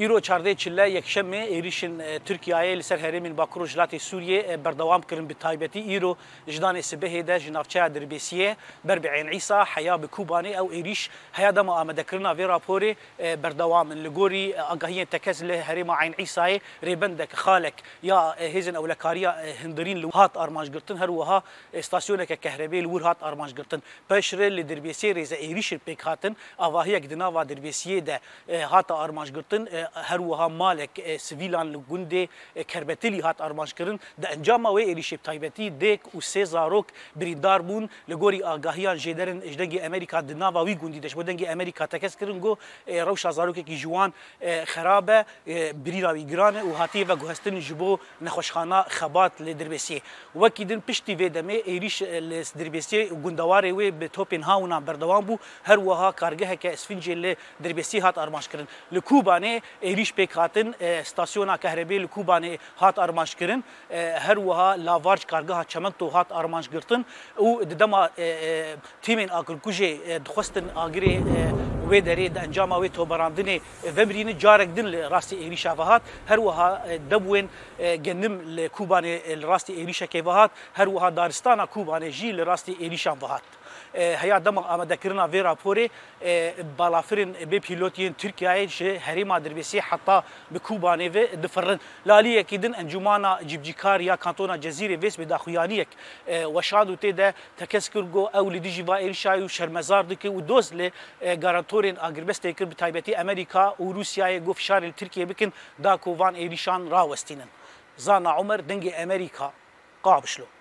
ایرو 14 چله یکشنبه ایریشن ترکیه لی سر هرمین باکرو جلات سوریه بردوام کرن به تایبتی ایرو جدان سبه ده جنافچه دربسیه بر بعین عیسا حیا به کوبانی او ایریش حیا دم آمده کرنا وی راپوری بردوام لگوری آگاهی تکز له هرم عین عیسای ریبندک خالک یا هیزن او لکاریا هندرین لو هات ارمانج گرتن هر وها استاسیون که کهربی لور هات ارمانج گرتن پشر لی دربسیه ریز ایریش پیک هاتن آواهی اگدنا و دربسیه ده هات ارمانج گرتن هەروەها مالێک سویلان لە گوندێ کەربەتلی هات ئارمانشکردن دە ئەنجامە وێ ئێریشێب تایبەتی دێک و سێ زارۆک بریدار بوون لە گۆری ئاگاهیان ژێدەرن ژدەنگی ئەمریکا دناواوی گوندی دەش بۆ دەنگی ئەمریکا تەکەسکردن گۆ ڕەوش زارۆکێکی ژوان خراپە بریراوی گرانە و هاتی بە گوهستن ji bo nexweşxana xebat lê derbesiyê wekî din piştî vê demê êrîş li derbesiyê gundewarê wê bi topên hawinan berdewan bû her wiha kargeheke esfincê lê derbesiyê hat armanşkirin li Kubanê êriş pêk hatin stasyona kehrebê li e, e, Kubanê hat armanjkirin her wiha lavarj kargeha çemento hat armanj girtin û di dema tîmên agirkujê dixwestin agirê وی درې د انجام او توبراندنې وبرینه جارک دن راستي ایری شافهات هر وها دبوین جنم لکوبانه راستي ایری شکه وهات هر وها دارستانه کوبانه جی راستي ایری شافهات هيا دم امدكرنا في رابوري بالافرين بي بيلوتين تركيا شي هريما دربسي حتى بكوباني في دفرن لالي اكيدن انجمانا جيبجيكار يا كانتونا جزيره فيس بداخيانيك وشادو تيدا تكسكرغو او لدي جيفا انشاي وشرمزار دكي ودوز لي غارانتورين اغربس تيكر بتايبتي امريكا وروسيا گوفشار تركيا بكن داكو وان ايريشان راوستينن زانا عمر دنگي امريكا قابشلو